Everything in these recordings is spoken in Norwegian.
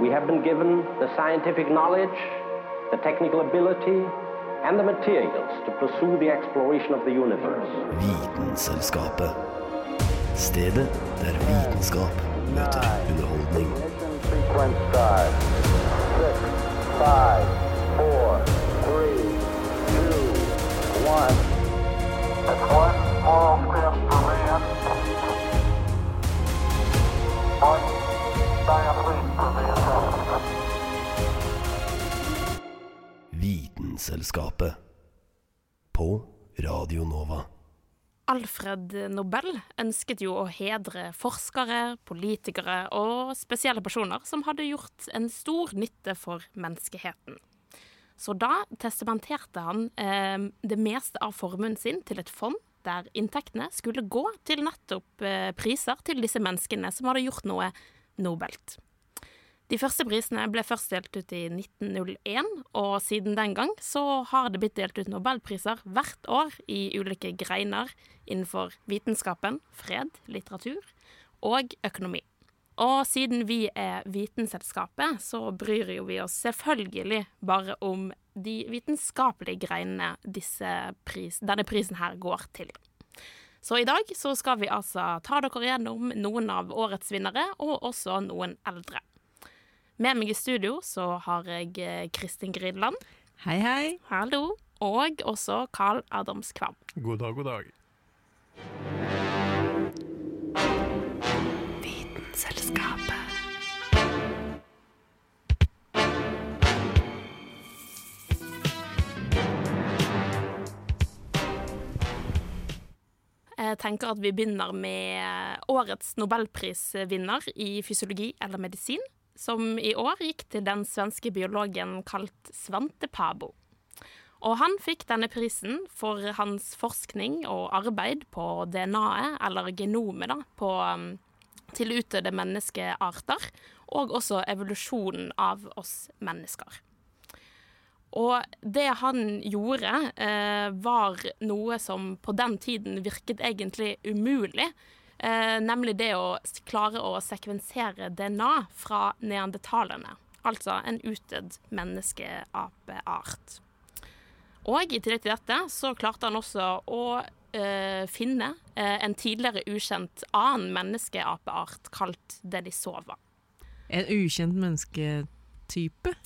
we have been given the scientific knowledge, the technical ability, and the materials to pursue the exploration of the universe. Vitenselskapet. Stedet der vitenskap møter underholdning. Ignition sequence start. Six, five, four, three, two, one. It's one small step for man. One giant Vitenselskapet. På Radio Nova. Alfred Nobel ønsket jo å hedre forskere, politikere og spesielle personer som hadde gjort en stor nytte for menneskeheten. Så da testamenterte han eh, det meste av formuen sin til et fond der inntektene skulle gå til nettopp eh, priser til disse menneskene som hadde gjort noe nobelt. De første prisene ble først delt ut i 1901, og siden den gang så har det blitt delt ut nobelpriser hvert år i ulike greiner innenfor vitenskapen, fred, litteratur og økonomi. Og siden vi er Vitenselskapet, så bryr jo vi oss selvfølgelig bare om de vitenskapelige greinene pris, denne prisen her går til. Så i dag så skal vi altså ta dere gjennom noen av årets vinnere, og også noen eldre. Med meg i studio så har jeg eh, Kristin Gridland. Hei, hei. Hallo. Og også Carl Adams Kvam. God dag, god dag. Jeg tenker at vi begynner med årets nobelprisvinner i fysiologi eller medisin, som i år gikk til den svenske biologen kalt Svante Pabo. Og han fikk denne prisen for hans forskning og arbeid på DNA-et, eller genomet, da, på um, til utdødde menneskearter, og også evolusjonen av oss mennesker. Og det han gjorde, eh, var noe som på den tiden virket egentlig umulig. Eh, nemlig det å klare å sekvensere DNA fra neandertalerne. Altså en utdødd menneskeapeart. Og i tillegg til dette så klarte han også å eh, finne eh, en tidligere ukjent annen menneskeapeart kalt denisova. En ukjent mennesketype?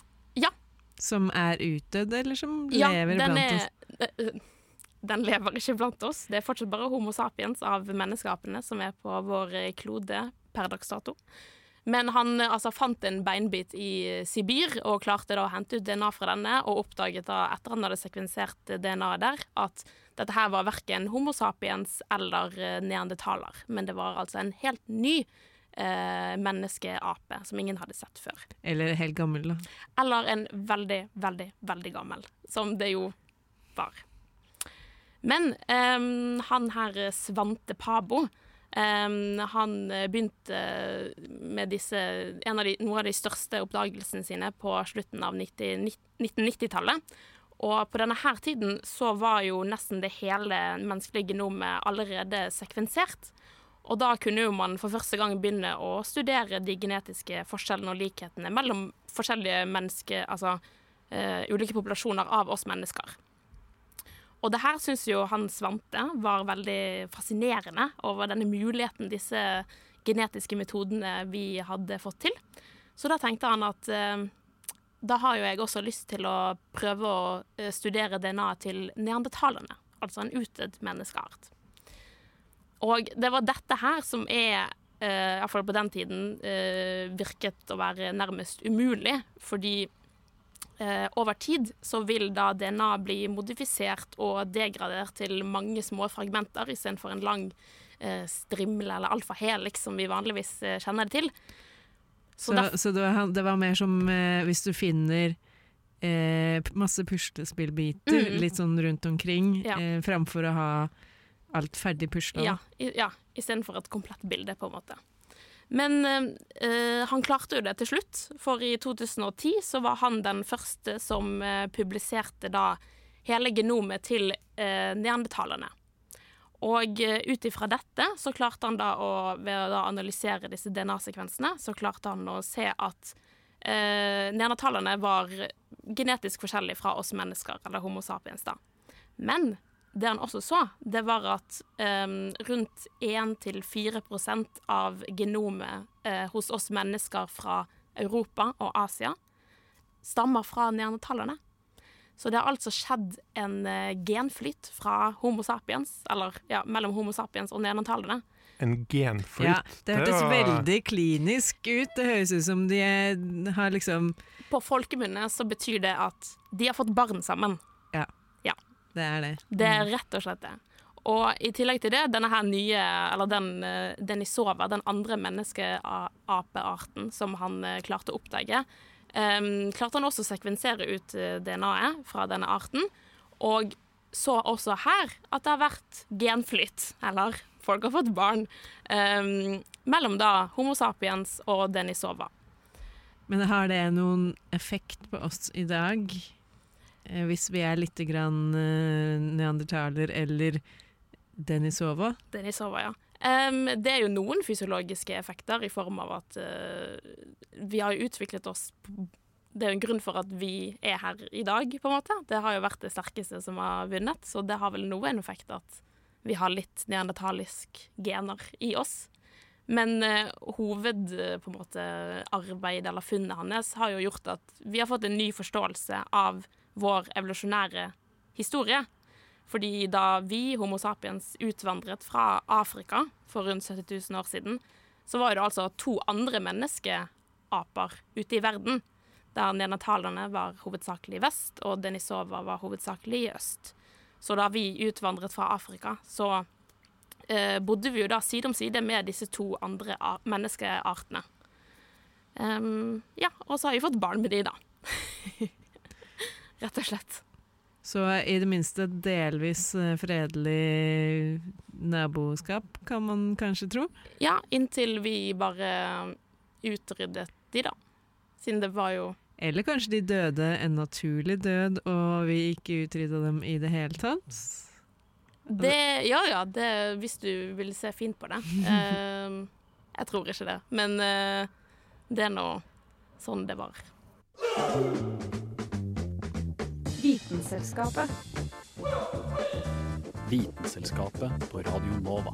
Ja. Som er utdødd, eller som Ja, lever blant oss? Den lever ikke blant oss. Det er fortsatt bare Homo sapiens av menneskeapene som er på vår klode per dags dato. Men han eh, altså, fant en beinbit i Sibir og klarte da å hente ut DNA fra denne, og oppdaget da, etter han hadde sekvensert DNA-et der, at dette her var verken Homo sapiens eller eh, neandertaler, men det var altså en helt ny eh, menneskeape som ingen hadde sett før. Eller helt gammel, da. Eller en veldig, veldig, veldig gammel, som det jo var. Men um, han her eh, Svante Pabo, um, han eh, begynte med disse, av de, noen av de største oppdagelsene sine på slutten av 1990-tallet. Og på denne her tiden så var jo nesten det hele menneskelige genomet allerede sekvensert. Og da kunne jo man for første gang begynne å studere de genetiske forskjellene og likhetene mellom forskjellige mennesker, altså uh, ulike populasjoner av oss mennesker. Og det her syns jo han Svante var veldig fascinerende over denne muligheten disse genetiske metodene vi hadde fått til. Så da tenkte han at eh, da har jo jeg også lyst til å prøve å eh, studere DNA-et til neandertalerne, altså en utdødd menneskeart. Og det var dette her som er, eh, iallfall på den tiden, eh, virket å være nærmest umulig, fordi eh, over tid så vil da DNA bli modifisert og degradert til mange små fragmenter istedenfor en lang eh, strimle eller alfahelix som vi vanligvis eh, kjenner det til. Så, derf- så det, var, det var mer som eh, hvis du finner eh, masse puslespillbiter Mhm. litt sånn rundt omkring, Ja. eh, framfor å ha alt ferdig pusla. Ja, i, ja istedenfor et komplett bilde, på en måte. Men eh, han klarte jo det til slutt, for i 2010 så var han den første som eh, publiserte da hele genomet til eh, neandertalerne. Og eh, ut ifra dette så klarte han da å, ved å analysere disse DNA-sekvensene, så klarte han å se at eh, neandertalerne var genetisk forskjellige fra oss mennesker, eller Homo sapiens, da. Men det han også så, det var at um, rundt 1-4% av genomet uh, hos oss mennesker fra Europa og Asia stammer fra neandertalerne. Så det har altså skjedd en uh, genflytt fra Homo sapiens, eller ja, mellom Homo sapiens og neandertalerne. En genflyt. Ja, det hørtes var- veldig klinisk ut. Det høres ut som de eh, har liksom På folkemunne så betyr det at de har fått barn sammen. Det er det. Det er rett og slett det. Og i tillegg til det, denne her nye, eller den eh, Denisova, den andre menneskeapearten som han eh, klarte å oppdage, um, klarte han også å sekvensere ut eh, DNA-et fra denne arten, og så også her at det har vært genflytt, eller folk har fått barn, um, mellom da Homo sapiens og Denisova. Men har det noen effekt på oss i dag? Eh, hvis vi er litt grann eh, neandertaler eller Denisova? Denisova, ja. Um, det er jo noen fysiologiske effekter i form av at uh, vi har utviklet oss Det er jo en grunn for at vi er her i dag, på en måte. Det har jo vært det sterkeste som har vunnet, så det har vel noe en effekt at vi har litt neandertalisk gener i oss. Men uh, hoved, eh, på en måte, arbeid eller funnet hans har jo gjort at vi har fått en ny forståelse av vår evolusjonære historie. Fordi da vi, Homo sapiens, utvandret fra Afrika for rundt 70 000 år siden, så var det altså to andre menneskeaper ute i verden. Der neandertalerne var hovedsakelig i vest, og Denisova var hovedsakelig i øst. Så da vi utvandret fra Afrika, så eh, bodde vi jo da side om side med disse to andre menneskeartene. Um, ja, og så har vi fått barn med de, da. Rett og slett. Så i det minste delvis eh, fredelig naboskap, kan man kanskje tro. Ja, inntil vi bare utryddet de, da. Siden det var jo Eller kanskje de døde en naturlig død, og vi ikke utrydda dem i det hele tatt. det, Ja ja, det, hvis du vil se fint på det. Uh, jeg tror ikke det, men uh, det er nå sånn det var. Vitenselskapet. Vitenselskapet på Radio Nova.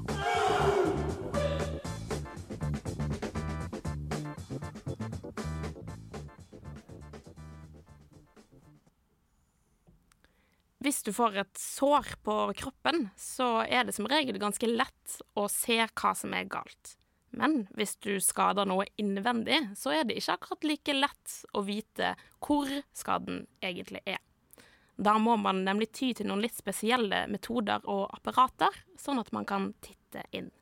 Hvis du får et sår på kroppen, så er det som regel ganske lett å se hva som er galt. Men hvis du skader noe innvendig, så er det ikke akkurat like lett å vite hvor skaden egentlig er. Da må man nemlig ty til noen litt spesielle metoder og apparater, sånn at man kan titte inn.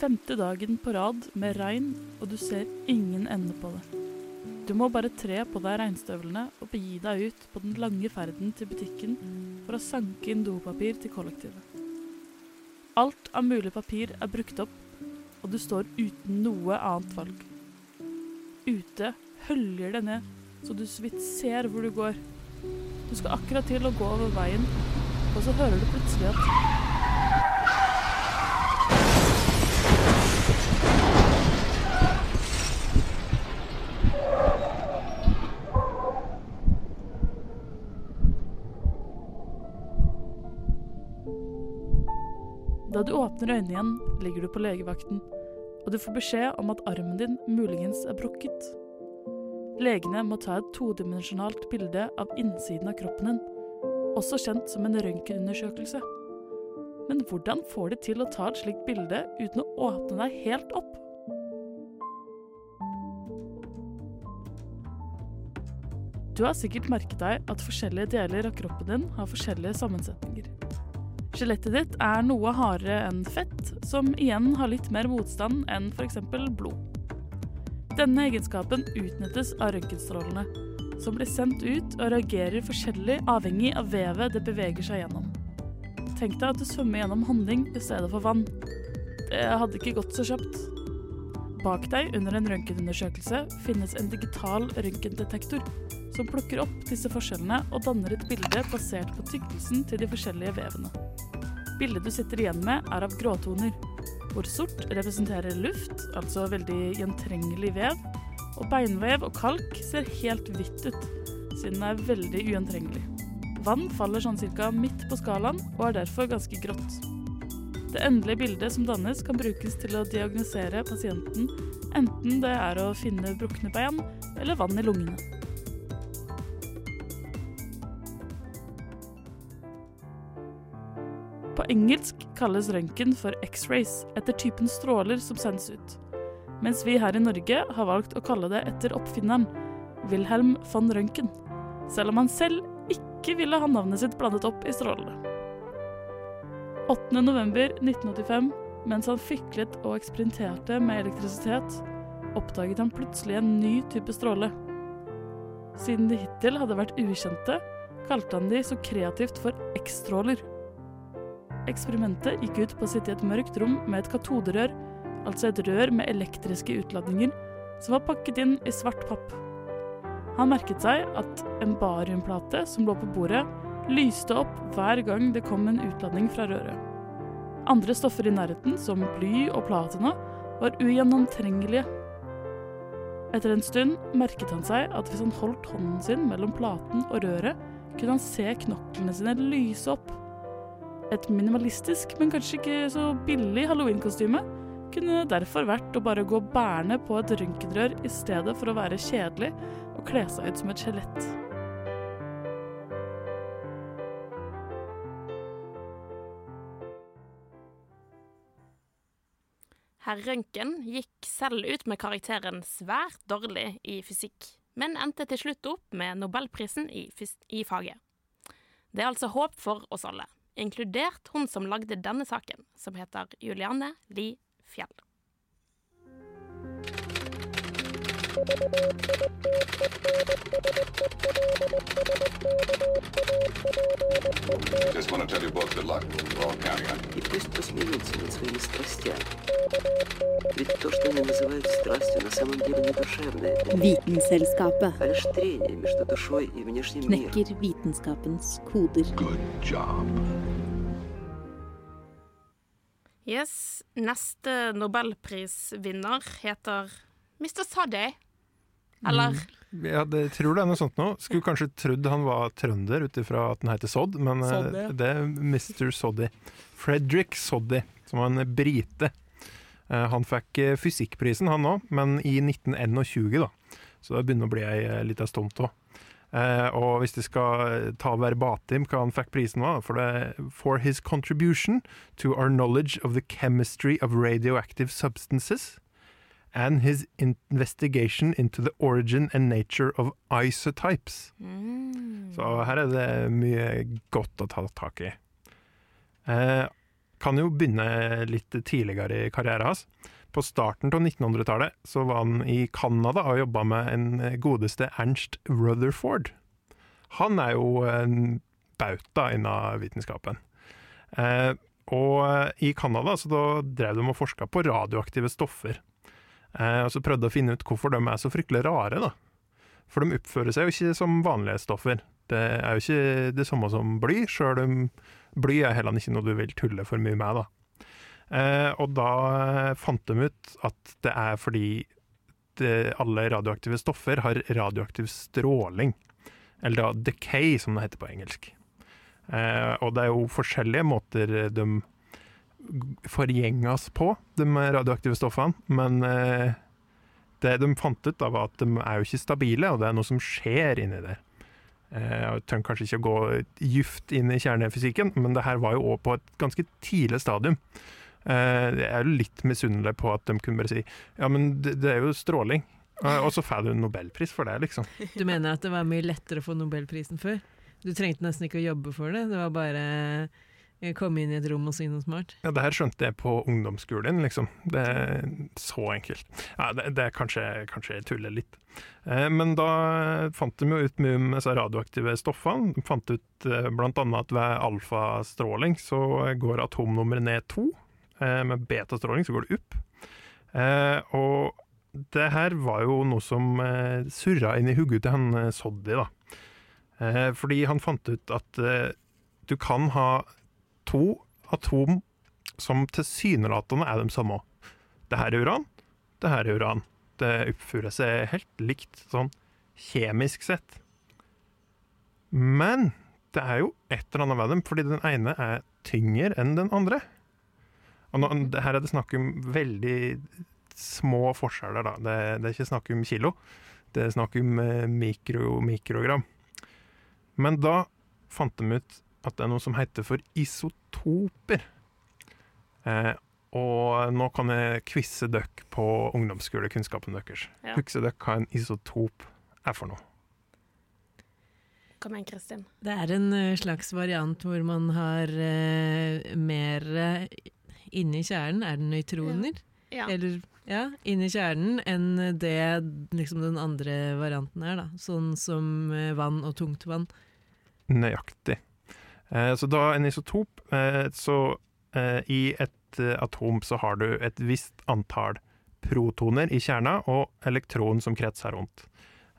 Femte dagen på rad med regn, og du ser ingen ende på det. Du må bare tre på deg regnstøvlene og begi deg ut på den lange ferden til butikken for å sanke inn dopapir til kollektivet. Alt av mulig papir er brukt opp, og du står uten noe annet valg. Ute høljer det ned, så du så vidt ser hvor du går. Du skal akkurat til å gå over veien, og så hører du plutselig at Da du åpner øynene igjen, ligger du på legevakten, og du får beskjed om at armen din muligens er brukket. Legene må ta et todimensjonalt bilde av innsiden av kroppen din, også kjent som en røntgenundersøkelse. Men hvordan får de til å ta et slikt bilde uten å åpne deg helt opp? Du har sikkert merket deg at forskjellige deler av kroppen din har forskjellige sammensetninger. Skjelettet ditt er noe hardere enn fett, som igjen har litt mer motstand enn f.eks. blod. Denne egenskapen utnyttes av røntgenstrålene, som blir sendt ut og reagerer forskjellig avhengig av vevet det beveger seg gjennom. Tenk deg at du svømmer gjennom honning i stedet for vann. Det hadde ikke gått så kjapt. Bak deg under en røntgenundersøkelse finnes en digital røntgendetektor som plukker opp disse forskjellene og danner et bilde basert på tykkelsen til de forskjellige vevene. Bildet du sitter igjen med, er av gråtoner. hvor sort representerer luft, altså veldig gjentrengelig vev, og beinvev og kalk ser helt hvitt ut, siden det er veldig ugjentrengelig. Vann faller sånn cirka midt på skalaen, og er derfor ganske grått. Det endelige bildet som dannes, kan brukes til å diagnosere pasienten, enten det er å finne brukne bein eller vann i lungene. Engelsk kalles røntgen for X-rays, etter typen stråler som sendes ut. Mens vi her i Norge har valgt å kalle det etter oppfinneren, Wilhelm von Røntgen. Selv om han selv ikke ville ha navnet sitt blandet opp i strålene. 8.11.1985, mens han fiklet og eksperimenterte med elektrisitet, oppdaget han plutselig en ny type stråle. Siden de hittil hadde vært ukjente, kalte han de så kreativt for X-stråler. Eksperimentet gikk ut på å sitte i et mørkt rom med et katoderør, altså et rør med elektriske utladninger, som var pakket inn i svart papp. Han merket seg at en bariumplate som lå på bordet, lyste opp hver gang det kom en utladning fra røret. Andre stoffer i nærheten, som bly og platina, var ugjennomtrengelige. Etter en stund merket han seg at hvis han holdt hånden sin mellom platen og røret, kunne han se knoklene sine lyse opp. Et minimalistisk, men kanskje ikke så billig halloweenkostyme kunne derfor vært å bare gå bærende på et røntgenrør i stedet for å være kjedelig og kle seg ut som et skjelett. Herr Røntgen gikk selv ut med karakteren svært dårlig i fysikk, men endte til slutt opp med nobelprisen i, i faget. Det er altså håp for oss alle, inkludert hun som lagde denne saken, som heter Juliane Li Fjell. Just want to tell you both good luck. We're all counting on you. И пусть посмеются над своими страстями. Ведь то, что они называют страстью, на самом деле не душевное, Vitenselskapet а лишь трение между душой и внешним миром. knekker vitenskapens koder. Good job. Yes, neste nobelprisvinner heter Mr. Sadeh. Eller Ja, det tror det er noe sånt nå. Skulle kanskje trodd han var trønder ut ifra at han heter Sodd, men eh, Soddy. det er Mr. Soddy. Frederick Soddy, som var en brite. Eh, Han fikk eh, fysikkprisen, han òg, men i 1921, da. Så det begynner å bli ei lita stunt òg. Og hvis de skal ta verbatim hva han fikk prisen var, for det For his contribution to our knowledge of the chemistry of radioactive substances and his investigation into the origin and nature of isotypes. mm. Så her er det mye godt å ta tak i. Eh, kan jo begynne litt tidligere i karrieren hans. På starten av 1900-tallet så var han i Canada og jobba med en godeste Ernst Rutherford. Han er jo en bauta innen vitenskapen. Eh, og i Canada så da drev de og forska på radioaktive stoffer. Eh, og så prøvde å finne ut hvorfor de er så fryktelig rare, da. For de oppfører seg jo ikke som vanlige stoffer. Det er jo ikke det samme som bly, sjøl om bly er heller ikke noe du vil tulle for mye med, da. Eh, og da eh, fant de ut at det er fordi det, alle radioaktive stoffer har radioaktiv stråling. Eller da decay, som det heter på engelsk. Eh, og det er jo forskjellige måter de forgjenges på, de radioaktive stoffene. Men det de fant ut, da, var at de er jo ikke stabile, og det er noe som skjer inni der. Jeg trenger kanskje ikke å gå gift inn i kjernefysikken, men det her var jo òg på et ganske tidlig stadium. Eh, Jeg er jo litt misunnelig på at de kunne bare si ja, men det, er jo stråling. Eh, Og så får du en nobelpris for det, liksom. Du mener at det var mye lettere å få nobelprisen før? Du trengte nesten ikke å jobbe for det, det var bare eh, komme inn i et rom og si noe smart? Ja, det her skjønte jeg på ungdomsskolen, liksom. Det er så enkelt. Ja, det, det er kanskje, kanskje jeg tuller litt. Eh, men da fant de jo ut mye om disse radioaktive stoffene. De fant ut eh, annet at ved alfastråling så går atomnummeret ned to. Eh, med betastråling så går det opp. Eh, og det her var jo noe som eh, surra inn i hodet til han Soddy, da. Fordi han fant ut at du kan ha to atom som tilsynelatende er de samme. Det her er uran, det her er uran. Det oppfører seg helt likt, sånn kjemisk sett. Men det er jo et eller annet ved dem, fordi den ene er tyngre enn den andre. Og nå, her er det snakk om veldig små forskjeller, da. Det, det er ikke snakk om kilo, det er snakk om eh, mikro, mikrogram. Men da fant de ut at det er noe som heter for isotoper. Eh, og nå kan jeg quize dere på ungdomsskolekunnskapen deres. Ja. Husker dere hva en isotop er for noe? Kom igjen, Kristin. Det er en eh, slags variant hvor man har eh, mer eh, inni kjernen er det nøytroner. Ja. Eller ja, inni kjernen enn det liksom den andre varianten er, da. Sånn som eh, vann og tungtvann. Nøyaktig. Eh, så da en isotop, eh, så eh, i et eh, atom så har du et visst antall protoner i kjerna og elektron som kretser rundt.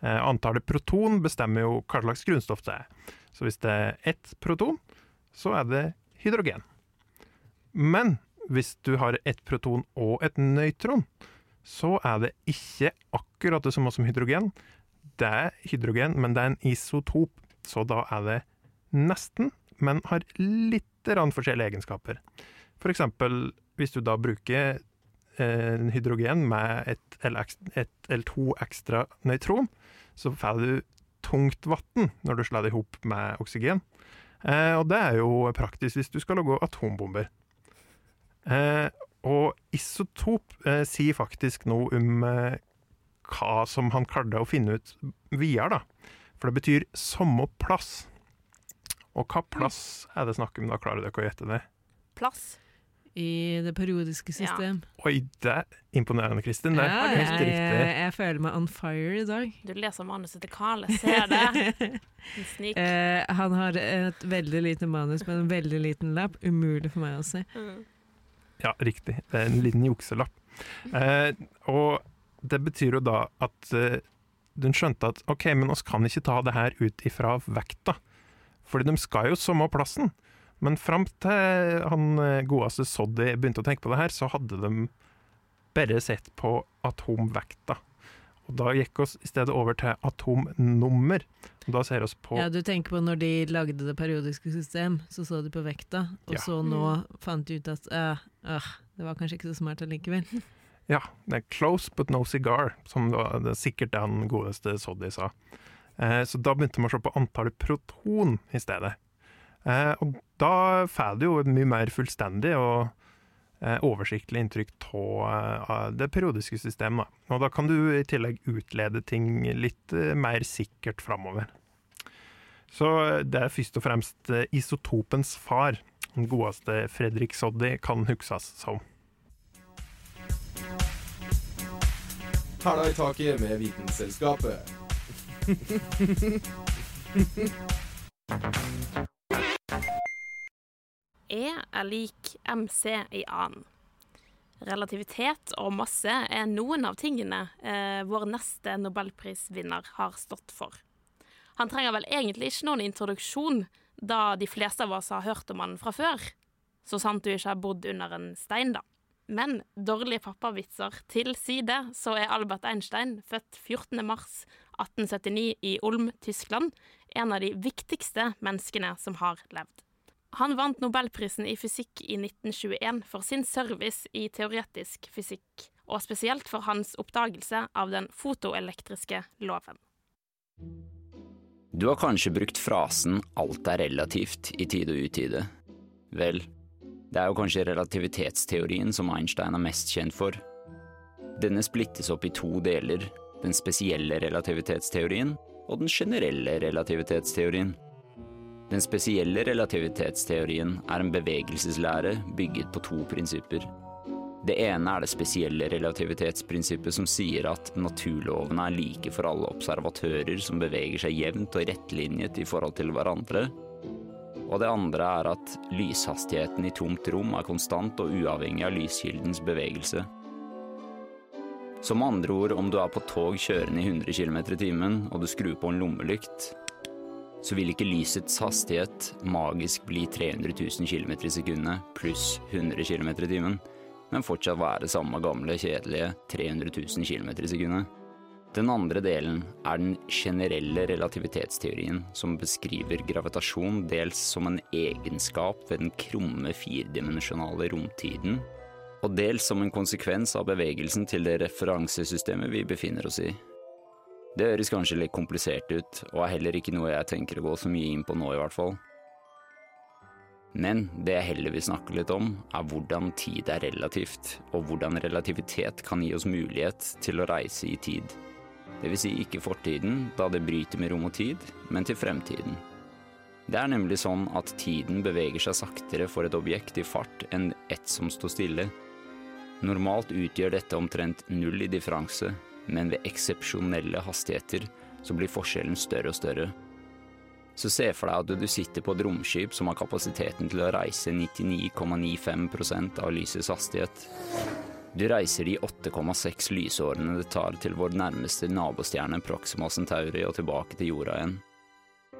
Eh, antallet proton bestemmer jo hva slags grunnstoff det er. Så hvis det er ett proton, så er det hydrogen. Men hvis du har et proton og et nøytron, så er det ikke akkurat det samme som hydrogen. Det er hydrogen, men det er en isotop, så da er det nesten, men har litt forskjellige egenskaper. For eksempel hvis du da bruker eh, hydrogen med et, L, et L2 ekstra nøytron, så får du tungt vann når du slår det i hop med oksygen. Eh, og det er jo praktisk hvis du skal lage atombomber. Eh, og isotop eh, sier faktisk noe om eh, hva som han klarte å finne ut videre, da. For det betyr samme plass. Og hva plass er det snakk om, da? Klarer dere å gjette det? Plass. I det periodiske system. Oi, det er imponerende, Kristin. Det er Ja, helt jeg, riktig. jeg føler meg on fire i dag. Du leser manuset til Carl, jeg ser det. En snik. Eh, han har et veldig lite manus med en veldig liten lapp. Umulig for meg å se. Mm. Ja, riktig. Det er en liten jukselapp. Eh, og det betyr jo da at eh, den skjønte at OK, men oss kan ikke ta det her ut ifra vekta. Fordi de skal jo samme plassen. Men fram til han eh, godeste Soddy begynte å tenke på det her, så hadde de bare sett på atomvekta. Og da gikk oss i stedet over til atomnummer. Og da ser oss på Ja, du tenker på når de lagde det periodiske system, så så de på vekta, og Ja. så nå fant de ut at øh, øh, det var kanskje ikke så smart allikevel. Ja, det er 'close but no cigar', som da, det er sikkert den godeste Soddy sa. Eh, så da begynte man å se på antallet proton i stedet. Eh, og da får du jo mye mer fullstendig og oversiktlig inntrykk av det periodiske systemet. Og da kan du i tillegg utlede ting litt eh, mer sikkert framover. Så eh, det er først og fremst eh, isotopens far, den godeste Fredrik Soddy, kan huskes som. Hæla i taket med Vitenselskapet. E er lik MC i annen. Relativitet og masse er noen av tingene eh, vår neste nobelprisvinner har stått for. Han trenger vel egentlig ikke noen introduksjon, da de fleste av oss har hørt om han fra før. Så sant du ikke har bodd under en stein, da. Men dårlige pappavitser til side, så er Albert Einstein, født 14. mars 1879 i Ulm, Tyskland, en av de viktigste menneskene som har levd. Han vant nobelprisen i fysikk i 1921 for sin service i teoretisk fysikk, og spesielt for hans oppdagelse av den fotoelektriske loven. Du har kanskje brukt frasen 'alt er relativt' i tide og utide. Vel, det er jo kanskje relativitetsteorien som Einstein er mest kjent for. Denne splittes opp i to deler, den spesielle relativitetsteorien og den generelle relativitetsteorien. Den spesielle relativitetsteorien er en bevegelseslære bygget på to prinsipper. Det ene er det spesielle relativitetsprinsippet som sier at naturlovene er like for alle observatører som beveger seg jevnt og rettlinjet i forhold til hverandre. Og det andre er at lyshastigheten i tomt rom er konstant og uavhengig av lyskildens bevegelse. Som andre ord, om du er på tog kjørende i 100 km i timen, og du skrur på en lommelykt, så vil ikke lysets hastighet magisk bli 300 000 km i sekundet pluss 100 km i timen, men fortsatt være samme gamle, kjedelige 300 000 km i sekundet. Den andre delen er den generelle relativitetsteorien, som beskriver gravitasjon dels som en egenskap ved den krumme firedimensjonale romtiden, og dels som en konsekvens av bevegelsen til det referansesystemet vi befinner oss i. Det høres kanskje litt komplisert ut, og er heller ikke noe jeg tenker å gå så mye inn på nå, i hvert fall. Men det jeg heller vil snakke litt om, er hvordan tid er relativt, og hvordan relativitet kan gi oss mulighet til å reise i tid. Det vil si ikke fortiden, da det bryter med rom og tid, men til fremtiden. Det er nemlig sånn at tiden beveger seg saktere for et objekt i fart enn ett som står stille. Normalt utgjør dette omtrent null i differanse, men ved eksepsjonelle hastigheter så blir forskjellen større og større. Så se for deg at du sitter på et romskip som har kapasiteten til å reise 99,95% av lysets hastighet. Du reiser de 8,6 lysårene det tar til vår nærmeste nabostjerne Proxima Centauri og tilbake til jorda igjen.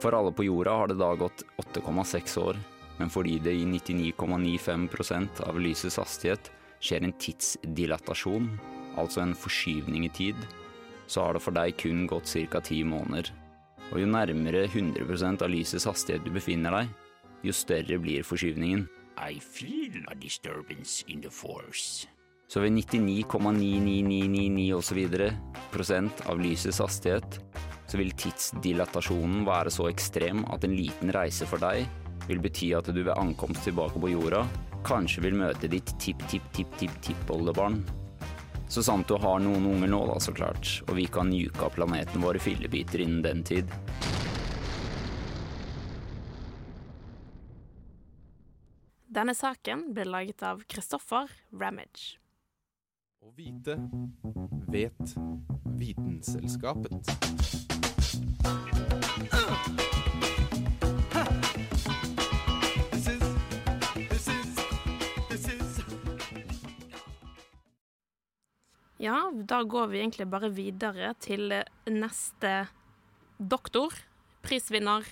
For alle på jorda har det da gått 8,6 år, men fordi det i 99,95% av lysets hastighet skjer en tidsdilatasjon, altså en forskyvning i tid, så har det for deg kun gått ca. ti måneder. Og jo nærmere 100% av lysets hastighet du befinner deg, jo større blir forskyvningen. I feel a disturbance in the force. Så ved 99,99999 osv. av lysets hastighet, så vil tidsdilatasjonen være så ekstrem at en liten reise for deg vil bety at du ved ankomst tilbake på jorda kanskje vil møte ditt tipp-tipp-tipp-tipp-tippoldebarn. Så sant du har noen unger nå, da, så klart, og vi kan juke av planeten våre fillebiter innen den tid. Denne saken ble laget av Christoffer Ramage. Å vite vet Vitenselskapet. Ja, da går vi egentlig bare videre til neste doktor, prisvinner.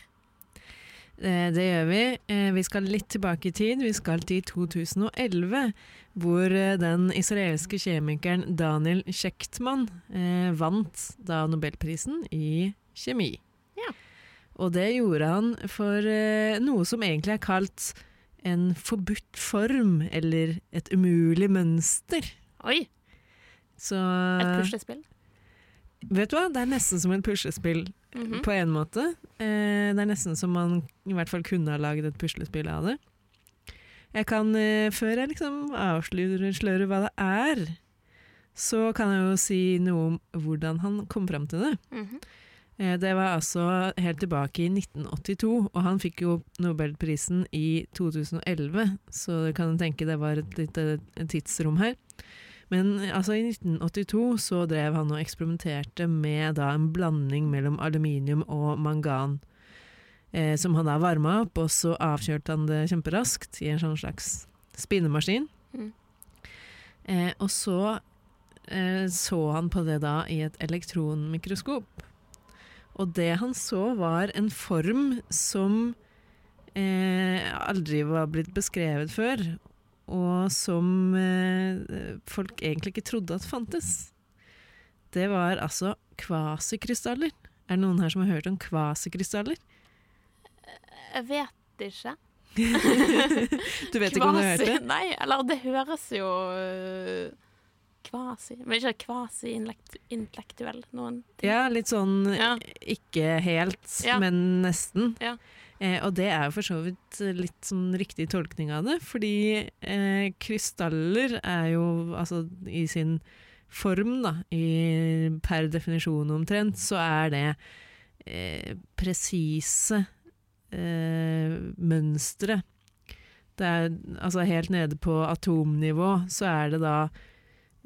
Eh, Det gjør vi. Eh, Vi skal litt tilbake i tid. Vi skal til 2011, hvor eh, den israelske kjemikeren Daniel Shechtman eh, vant da nobelprisen i kjemi. Ja. Og det gjorde han for eh, noe som egentlig er kalt en forbudt form, eller et umulig mønster. Oi! Så Et puslespill. Vet du hva, det er nesten som et puslespill Mhm. på en måte. Eh, det er nesten som man i hvert fall kunne ha laget et puslespill av det. Jeg kan, eh, før jeg liksom avslører hva det er, så kan jeg jo si noe om hvordan han kom fram til det. Mhm. Eh, Det var altså helt tilbake i 1982, og han fikk jo nobelprisen i 2011, så du kan tenke det var et lite tidsrom her. Men altså i 1982 så drev han og eksperimenterte med da en blanding mellom aluminium og mangan, eh, som han da varma opp, og så avkjølte han det kjemperaskt i en sånn slags spinnemaskin. Mm. Eh, og så eh, så han på det da i et elektronmikroskop. Og det han så var en form som eh, aldri var blitt beskrevet før, og som eh, folk egentlig ikke trodde at fantes. Det var altså kvasikrystaller. Er det noen her som har hørt om kvasikrystaller? Jeg vet ikke. Du vet ikke om du har hørt det? Nei, eller det høres jo øh, Kvasi Men ikke kvasi-intellektuell noen ting. Ja, litt sånn Ja. ikke helt, Ja. men nesten. Ja. Eh, og det er jo for så vidt litt sånn riktig tolkning av det, fordi eh, krystaller er jo altså i sin form, da, i, per definisjon omtrent, så er det eh, presise eh, mønstre. Det er altså helt nede på atomnivå, så er det da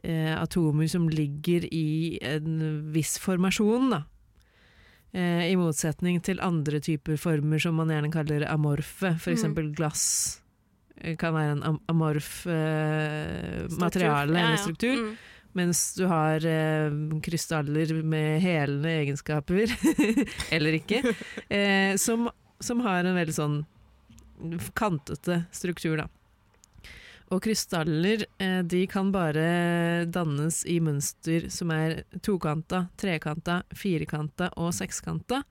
eh, atomer som ligger i en viss formasjon, da. Eh, I motsetning til andre typer former som man gjerne kaller amorfe, f.eks. Mm. glass eh, kan være en am amorf eh, materiale eller ja. struktur. Mm. Mens du har eh, krystaller med helende egenskaper, eller ikke, eh, som, som har en veldig sånn kantete struktur, da. Og krystaller eh, de kan bare dannes i mønster som er tokanta, trekanta, firkanta og sekskanta.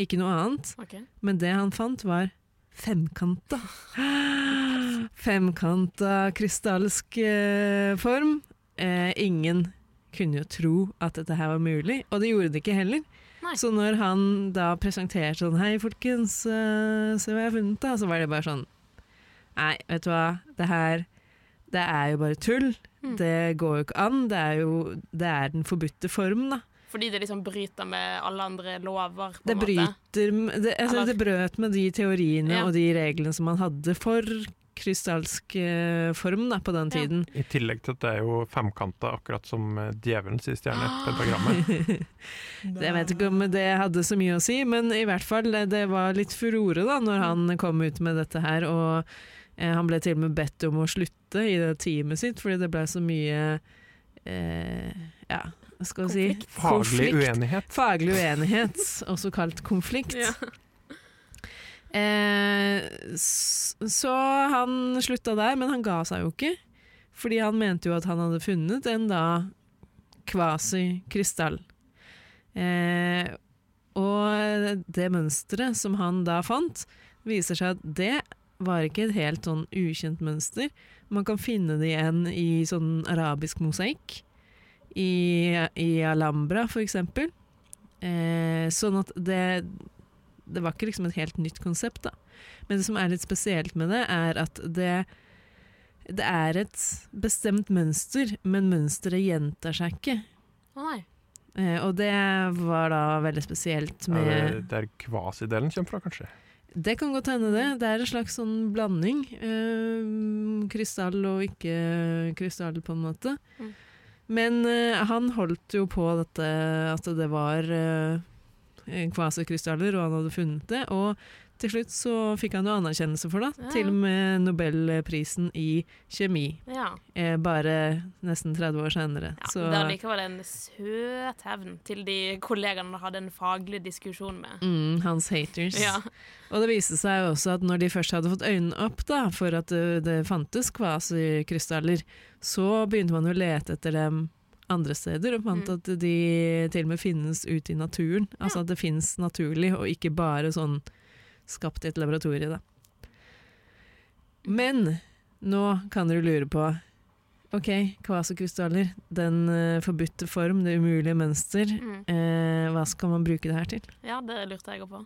Ikke noe annet. Okay. Men det han fant, var femkanta. Femkanta krystallsk eh, form. Eh, ingen kunne jo tro at dette her var mulig, og det gjorde det ikke heller. Så når han da presenterte sånn Hei, folkens, eh, se hva jeg har funnet, da. Så var det bare sånn Nei, vet du hva. Det her Det er jo bare tull. Mm. Det går jo ikke an. Det er jo Det er den forbudte form, da. Fordi det liksom bryter med alle andre lover, på Det bryter med- det, altså, det brøt med de teoriene Ja. og de reglene som man hadde for krystallsk eh, form da, på den tiden. I tillegg til at det er jo femkanta, akkurat som eh, djevelens i stjerne-pentagrammet. Jeg vet ikke om det hadde så mye å si, men i hvert fall det, det var litt furore da når han kom ut med dette her. Og han ble til og med bedt om å slutte i det teamet sitt, fordi det ble så mye eh, Ja, hva skal vi si? Faglig uenighet. Faglig uenighet, også kalt konflikt. Ja. Eh, så han slutta der, men han ga seg jo ikke. Fordi han mente jo at han hadde funnet en da kvasi-krystall. Eh, og det mønsteret som han da fant, viser seg at det var ikke et helt sånn ukjent mønster. Man kan finne det igjen i sånn arabisk mosaikk. I, i Alhambra, for eksempel. Eh, sånn at det Det var ikke liksom et helt nytt konsept, da. Men det som er litt spesielt med det, er at det det er et bestemt mønster, men mønsteret gjentar seg ikke. Å nei. Eh, og det var da veldig spesielt Ja, med det, der kvasidelen kommer fra, kanskje. Det kan godt hende, det. Det er en slags sånn blanding. Eh, krystall og ikke krystall, på en måte. Mm. Men eh, han holdt jo på dette at det var eh, kvasikrystaller, og han hadde funnet det. Og til slutt så fikk han jo anerkjennelse for det, Ja. til og med nobelprisen i kjemi. Ja. Eh, bare nesten 30 år senere. Ja, så Det er likevel en søt hevn til de kollegaene han hadde en faglig diskusjon med. Mm, hans haters. Ja. Og det viste seg jo også at når de først hadde fått øynene opp da, for at det, det fantes kvasikrystaller, så begynte man å lete etter dem andre steder, og fant Mm. at de til og med finnes ute i naturen. Altså at det finnes naturlig, og ikke bare sånn skapt i et laboratorie. Da. Men nå kan dere lure på Ok, kvasokrystaller, den uh, forbudte form, det umulige mønster. Mm. Eh, hva skal man bruke det her til? Ja, det lurte jeg òg på.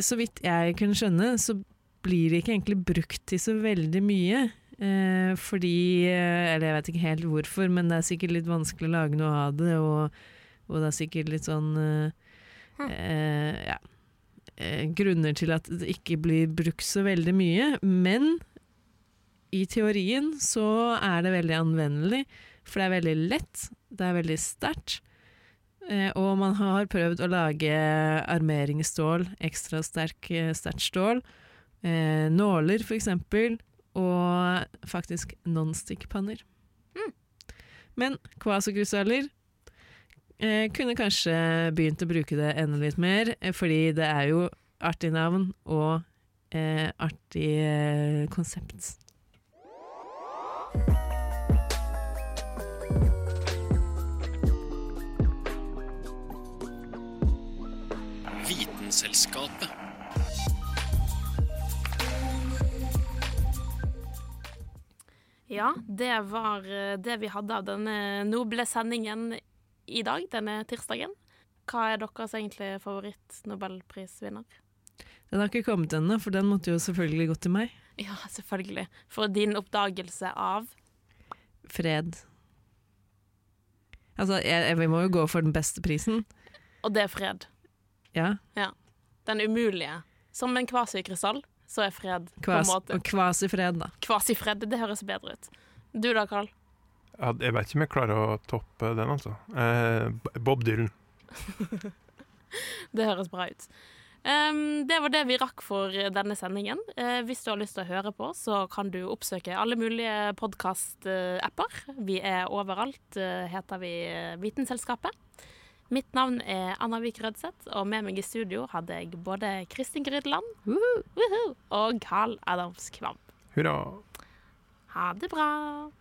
så vidt jeg kunne skjønne, så blir det ikke egentlig brukt til så veldig mye. Eh, fordi eh, Eller jeg vet ikke helt hvorfor, men det er sikkert litt vanskelig å lage noe av det, og, og det er sikkert litt sånn eh, eh, Ja. Grunner til at det ikke blir brukt så veldig mye. Men i teorien så er det veldig anvendelig, for det er veldig lett, det er veldig sterkt. Eh, og man har prøvd å lage armeringsstål, ekstra sterk, eh, sterkt stål, eh, nåler for eksempel, og faktisk non-stick-panner. Men kvasikrystaller eh, kunne kanskje begynt å bruke det enda litt mer, fordi det er jo artig navn og eh, artig eh, konsept. Vitenselskapet. Ja, det var eh, det vi hadde av denne noble sendingen i dag, denne tirsdagen. Hva er deres egentlig favoritt-nobelprisvinner? Den har ikke kommet ennå, for den måtte jo selvfølgelig gått til meg. Ja, selvfølgelig. For din oppdagelse av Fred. Altså, jeg, jeg, vi må jo gå for den beste prisen. Og det er fred. Ja. Ja. Den umulige. Som en kvasikrystall, så er fred på en måte og kvasifred, da. Kvasifred, det høres bedre ut. Du da, Carl? Ja, jeg vet ikke om jeg klarer å toppe den, altså. Eh, Bob Dylan. Det høres bra ut. Det var det vi rakk for denne sendingen. Eh, hvis du har lyst til å høre på, så kan du oppsøke alle mulige podkast-apper. Vi er overalt, eh, heter vi eh, Vitenselskapet. Mitt navn er Anna Vik Rødseth, og med meg i studio hadde jeg både Kristin Grydeland og Carl Adams Kvam. Hurra. Ha det bra.